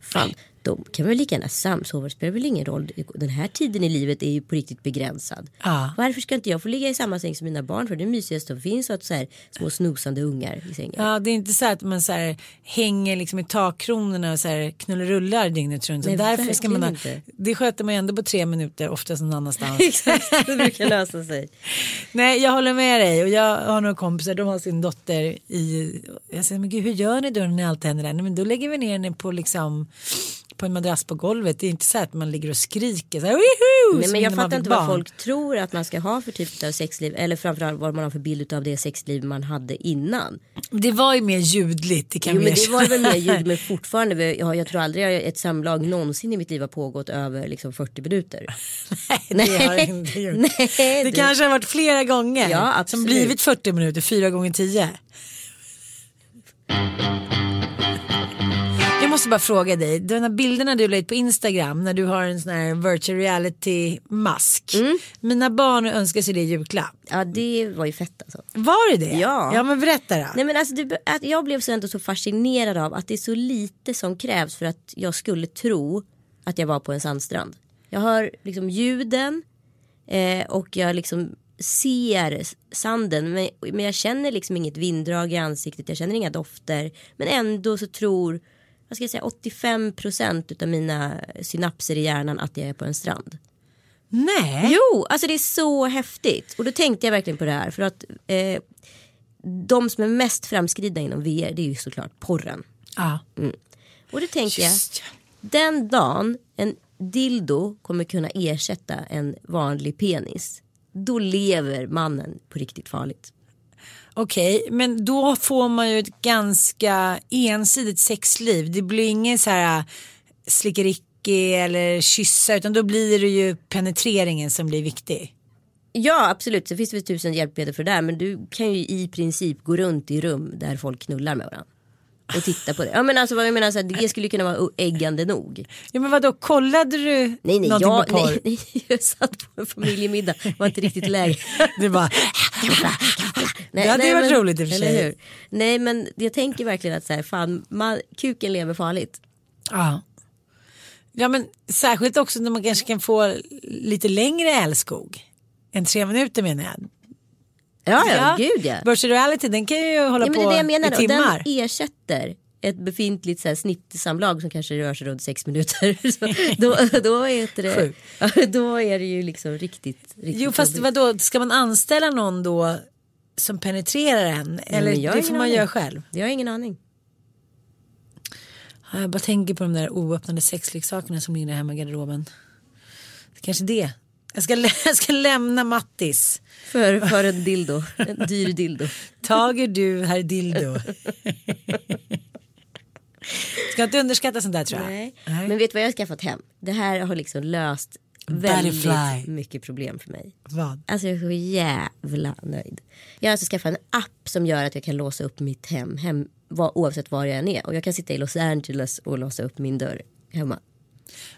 fan, de kan väl lika gärna samsova, det spelar väl ingen roll. Den här tiden i livet är ju på riktigt begränsad. Ja. Varför ska inte jag få ligga i samma säng som mina barn? För det är mysigast som finns att så här små snosande ungar i sängen. Ja, det är inte så att man så här, hänger liksom i takkronorna och så här, knullerullar dygnet runt. Nej, därför ska man ha, det sköter man ju ändå på tre minuter, oftast någon annanstans. Exakt, det brukar lösa sig. Nej, jag håller med dig och jag har några kompisar, de har sin dotter i, jag säger men gud hur gör ni då när allt händer där? Nej, men då lägger vi ner henne på liksom på en madrass på golvet. Det är inte så att man ligger och skriker så här! Nej, men jag fattar inte vad barn. folk tror att man ska ha för typ av sexliv. Eller framförallt vad man har för bild av det sexliv man hade innan. Det var ju mer ljudligt, det kan Jo men det var väl mer ljud men fortfarande. Jag, jag tror aldrig jag- ett samlag någonsin i mitt liv har pågått över liksom 40 minuter. Nej, det har jag inte gjort. Nej, det du- kanske har varit flera gånger. Ja, som blivit 40 minuter, fyra gånger 10. Måste bara fråga dig, de här bilderna du ut på Instagram när du har en sån här virtual reality mask. Mm. Mina barn önskar sig det i julklapp. Ja det var ju fett alltså. Var det det? Ja. Ja men berätta då. Nej men alltså att jag blev så ändå så fascinerad av att det är så lite som krävs för att jag skulle tro att jag var på en sandstrand. Jag hör liksom ljuden eh, och jag liksom ser sanden men, men jag känner liksom inget vinddrag i ansiktet, jag känner inga dofter men ändå så tror vad ska jag säga, 85% utav mina synapser i hjärnan att jag är på en strand. Nej. Jo, alltså det är så häftigt. Och då tänkte jag verkligen på det här. För att eh, de som är mest framskridna inom VR det är ju såklart porren. Ja. Och då tänkte jag, Just den dagen en dildo kommer kunna ersätta en vanlig penis. Då lever mannen på riktigt farligt. Okej, men då får man ju ett ganska ensidigt sexliv. Det blir ingen så här äh, slickericke eller kyssa utan då blir det ju penetreringen som blir viktig. Ja absolut, så finns det väl tusen hjälpmedel för det där. Men du kan ju i princip gå runt i rum där folk knullar med varandra. Och titta på det. Ja men alltså vad jag menar, så här, det skulle kunna vara äggande nog. Ja men vadå, kollade du Nej nej, någonting jag, på porr? nej, nej, jag satt på en familjemiddag. Det var inte riktigt läge. Du bara, Nej, Det hade ju varit men- roligt i och för sig. Nej men jag tänker verkligen att så här, fan, man, kuken lever farligt. ja. Ja men särskilt också när man kanske kan få lite längre älskog. Än tre minuter menar jag. Ja ja, gud ja. Virtual reality den kan ju hålla ja men på det är menar. i timmar. den ersätter ett befintligt så här, snittsamlag som kanske rör sig runt sex minuter. Så då, då, heter det, ja, då är det ju liksom riktigt, riktigt Jo fast jobbigt. vadå, ska man anställa någon då som penetrerar en? Eller har det får man aning. göra själv? Jag har ingen aning. Ja, Jag bara tänker på de där oöppnade sexleksakerna som ligger hemma i garderoben. Det kanske är det. Jag ska, jag ska lämna Mattis. För, för en dildo, en dyr dildo. Tager du herr dildo. Ska inte underskatta sånt där tror jag. Nej. Men vet du vad jag har skaffat hem? Det här har liksom löst väldigt Butterfly. mycket problem för mig. Vad? Alltså jag är så jävla nöjd. Jag har alltså skaffat en app som gör att jag kan låsa upp mitt hem, hem var, oavsett var jag än är. Och jag kan sitta i Los Angeles och låsa upp min dörr hemma.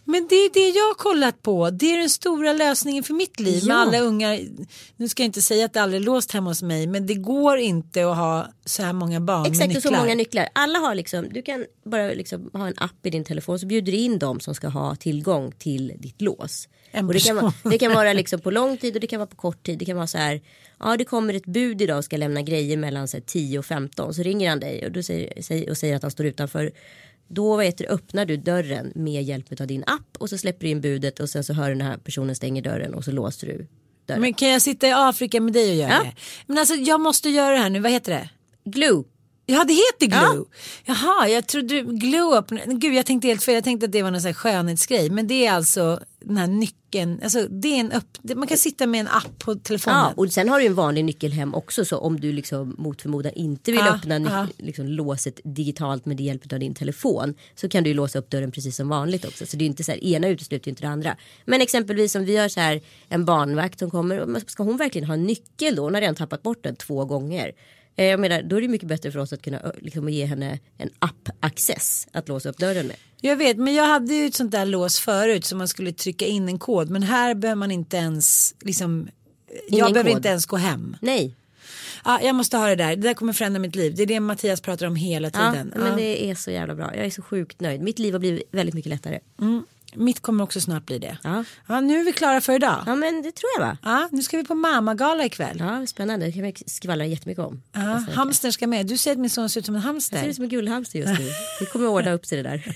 Men det är det jag har kollat på. Det är den stora lösningen för mitt liv. Med Ja. alla ungar. Nu ska jag inte säga att det aldrig är låst hemma hos mig. Men det går inte att ha så här många barn med Exakt och nycklar. så många nycklar. Alla har liksom, du kan bara liksom ha en app i din telefon så bjuder du in dem som ska ha tillgång till ditt lås. En och det, kan vara, det kan vara liksom på lång tid och det kan vara på kort tid. Det kan vara så här, ja det kommer ett bud idag och ska lämna grejer mellan så här, 10 och 15. Så ringer han dig och, du säger, och säger att han står utanför. Då heter, det, öppnar du dörren med hjälp av din app och så släpper du in budet och sen så hör den här personen stänger dörren och så låser du dörren. Men kan jag sitta i Afrika med dig och göra Ja. det? Men alltså jag måste göra det här nu. Vad heter det? Glue. Ja det heter glue. Ja. Jaha jag trodde glue up. Gud jag tänkte helt fel. Jag tänkte att det var någon sån här skönhetsgrej. Men det är alltså den här nyckeln. Alltså det är en upp. Man kan sitta med en app på telefonen. Ja, och sen har du en vanlig nyckel hem också så om du liksom mot förmodan inte vill Ja, öppna ja. liksom, låset digitalt med hjälp av din telefon så kan du låsa upp dörren precis som vanligt också. Så det är inte så här, ena utesluter inte det andra. Men exempelvis om vi har så här en barnvakt som kommer, ska hon verkligen ha en nyckel då? Hon har redan tappat bort den två gånger. Eh, Jag menar, då är det mycket bättre för oss att kunna liksom, ge henne en app-access att låsa upp dörren med. Jag vet men jag hade ju ett sånt där lås förut som man skulle trycka in en kod. Men här behöver man inte ens liksom. jag Ingen behöver kod. inte ens gå hem. Nej, Ja, jag måste ha det där. Det där kommer förändra mitt liv. Det är det Mattias pratar om hela ja, tiden. men Ja. det är så jävla bra. Jag är så sjukt nöjd. Mitt liv har blivit väldigt mycket lättare. Mitt kommer också snart bli det. Ja. Ja, nu är vi klara för idag. Ja men det tror jag va? Ja, nu ska vi på mammagala ikväll. Ja, spännande. Det kan vi skvallra jättemycket om. Ja, hamstern ska med. Du säger att min son ser ut som en Jag ser hamster. ut som en gullhamster just nu. Vi kommer att ordna upp sig det där.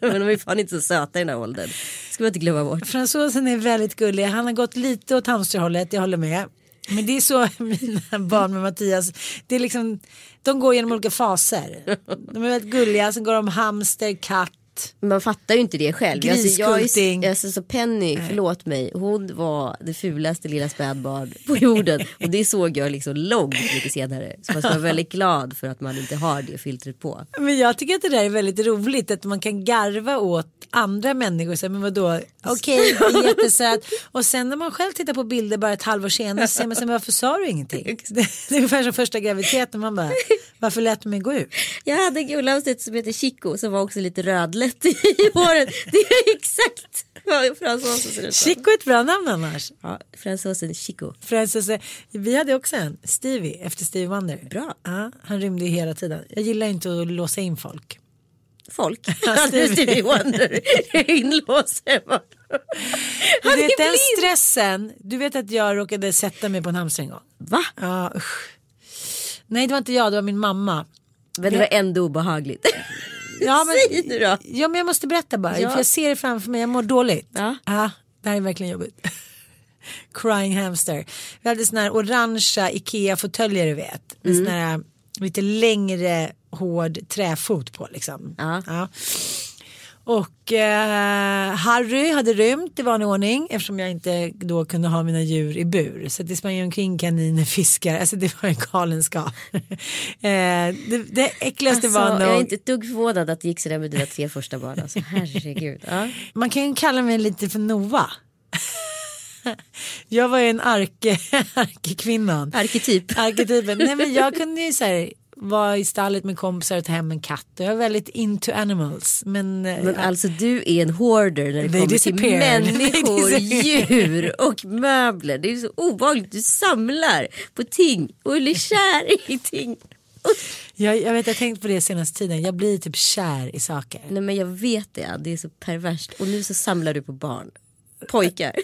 Men de är fan inte så söta i den här åldern. ska man inte glömma bort. Fransosen är väldigt gullig. Han har gått lite åt hamsterhållet, jag håller med. Men det är så mina barn med Mattias. Det är liksom, de går genom olika faser. De är väldigt gulliga, sen går de hamster, katt. Men Man fattar ju inte det själv. Griskulting. alltså, så Penny, förlåt mig, hon var det fulaste lilla spädbarn på jorden. Och det såg jag liksom långt mycket senare. Så man ska vara väldigt glad för att man inte har det filtret på. Men jag tycker att det där är väldigt roligt att man kan garva åt andra människor. Så men vadå, okej, okay, jättesöt. Och sen när man själv tittar på bilder bara ett halvår senare så säger man men varför sa du ingenting? Det, det är ungefär som första graviditeten, man bara, varför lät du mig gå ut? Jag hade en gullhamster som heter Chico som var också lite rödlätt i håret. Det är exakt vad fransosen ser ut som. Chico är ett bra namn annars. Ja, fransosen Chico. Francis, vi hade också en, Stevie, efter Stevie Wonder. Bra. Ja, han rymde ju hela tiden. Jag gillar inte att låsa in folk. Folk. Stevie. Stevie Wonder. Inlåst hemma. Du Han vet är den stressen, du vet att jag råkade sätta mig på en hamster en gång. Va? Ja, usch. Nej det var inte jag, det var min mamma. Men det var ändå obehagligt. Ja, men, Säg nu då. Ja men jag måste berätta bara, Ja. för jag ser det framför mig, jag mår dåligt. Ja. det här är verkligen jobbigt. Crying hamster. Vi hade såna här orangea Ikea-fåtöljer du vet. Med Mm. sån här lite längre hård träfot på liksom. Ja. Och eh, Harry hade rymt i vanlig ordning eftersom jag inte då kunde ha mina djur i bur. Så det sprang ju omkring kaniner, fiskar, alltså det var en galenskap. eh, det, det äckligaste Alltså, var jag är nog, inte ett dugg förvånad att det gick sådär med dina tre första barn. Alltså, herregud. Ja. man kan ju kalla mig lite för Noah. jag var ju en arke, arkekvinnan. Arketyp. Arketypen. Nej men jag kunde ju så här vara i stallet med kompisar och ta hem en katt. Jag är väldigt into animals. Men, eh, Men alltså du är en hoarder när det kommer till disappeared. människor, djur och möbler. Det är så obehagligt. Du samlar på ting och är kär i ting. jag, jag vet jag har tänkt på det senaste tiden. Jag blir typ kär i saker. Nej men jag vet det, det är så perverst. Och nu så samlar du på barn. Pojkar.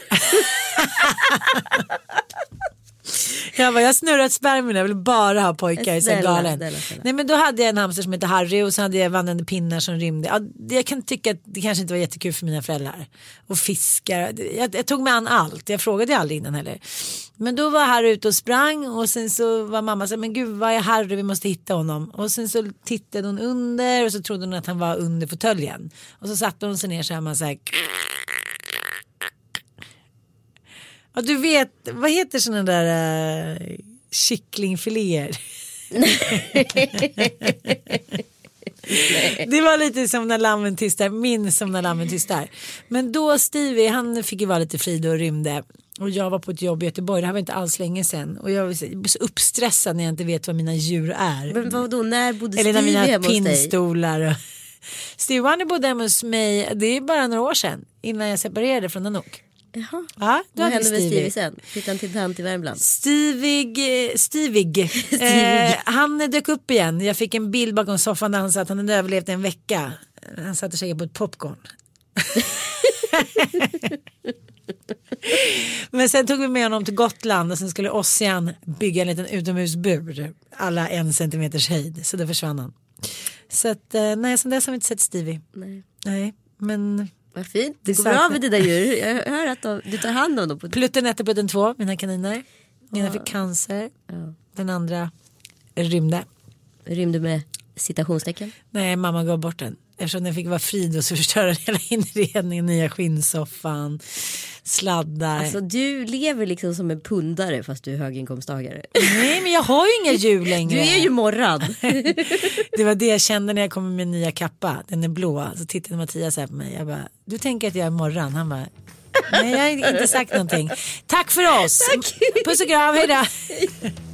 Jag bara, jag har snurrat spermierna, jag vill bara ha pojkar. Snälla, galen. snälla, snälla. Nej men då hade jag en hamster som hette Harry och så hade jag vandrande pinnar som rymde. Ja, jag kan tycka att det kanske inte var jättekul för mina föräldrar. Och fiskar. Jag, jag tog mig an allt. Jag frågade aldrig innan heller. Men då var Harry ute och sprang och sen så var mamma så här, men gud vad är Harry, vi måste hitta honom. Och sen så tittade hon under och så trodde hon att han var under fåtöljen. Och så satte hon sig ner så här, man så här Ja du vet, vad heter sådana där uh, kycklingfiléer? Det var lite som när lammen tystar, minns som när lammen tystar. Men då Stevie, han fick ju vara lite fri och rymde. Och jag var på ett jobb i Göteborg, det här var inte alls länge sedan. Och jag blir så uppstressad när jag inte vet vad mina djur är. Men vadå, när bodde Eller när Stevie mina hemma hos dig? pinnstolar. Och... Stevie bodde hemma hos mig, det är bara några år sedan. Innan jag separerade från Nanook. Jaha. Ja, då Vad hände med Stevie. Sen? Flyttade han till tant i Värmland? Stivig, eh, Stivig. Eh, han dök upp igen. Jag fick en bild bakom soffan där han sa att han hade överlevt en vecka. Han satt och käkade på ett popcorn. Men sen tog vi med honom till Gotland och sen skulle Ossian bygga en liten utomhusbur. Alla en centimeters höjd. Så då försvann han. Så att, eh, nej, sen dess har vi inte sett Stevie. Nej. Nej, men Vad fint. Det Det går bra med dina djur. Jag hör att de, du tar hand om dem. På... Plutten 1 och Plutten 2, mina kaniner. Ena fick cancer. Den andra rymde. Rymde med citationstecken. Nej, mamma gav bort den. Eftersom den fick vara fri då så förstörde den hela inredningen, nya skinnsoffan, sladdar. Alltså du lever liksom som en pundare fast du är höginkomsttagare. Nej, men jag har ju inga djur längre. Du är ju morrad. Det var det jag kände när jag kom med min nya kappa. Den är blå. Så tittade Mattias här på mig. Jag bara, du tänker att jag är morran? Han bara, nej jag har inte sagt någonting. Tack för oss. Puss och kram, hej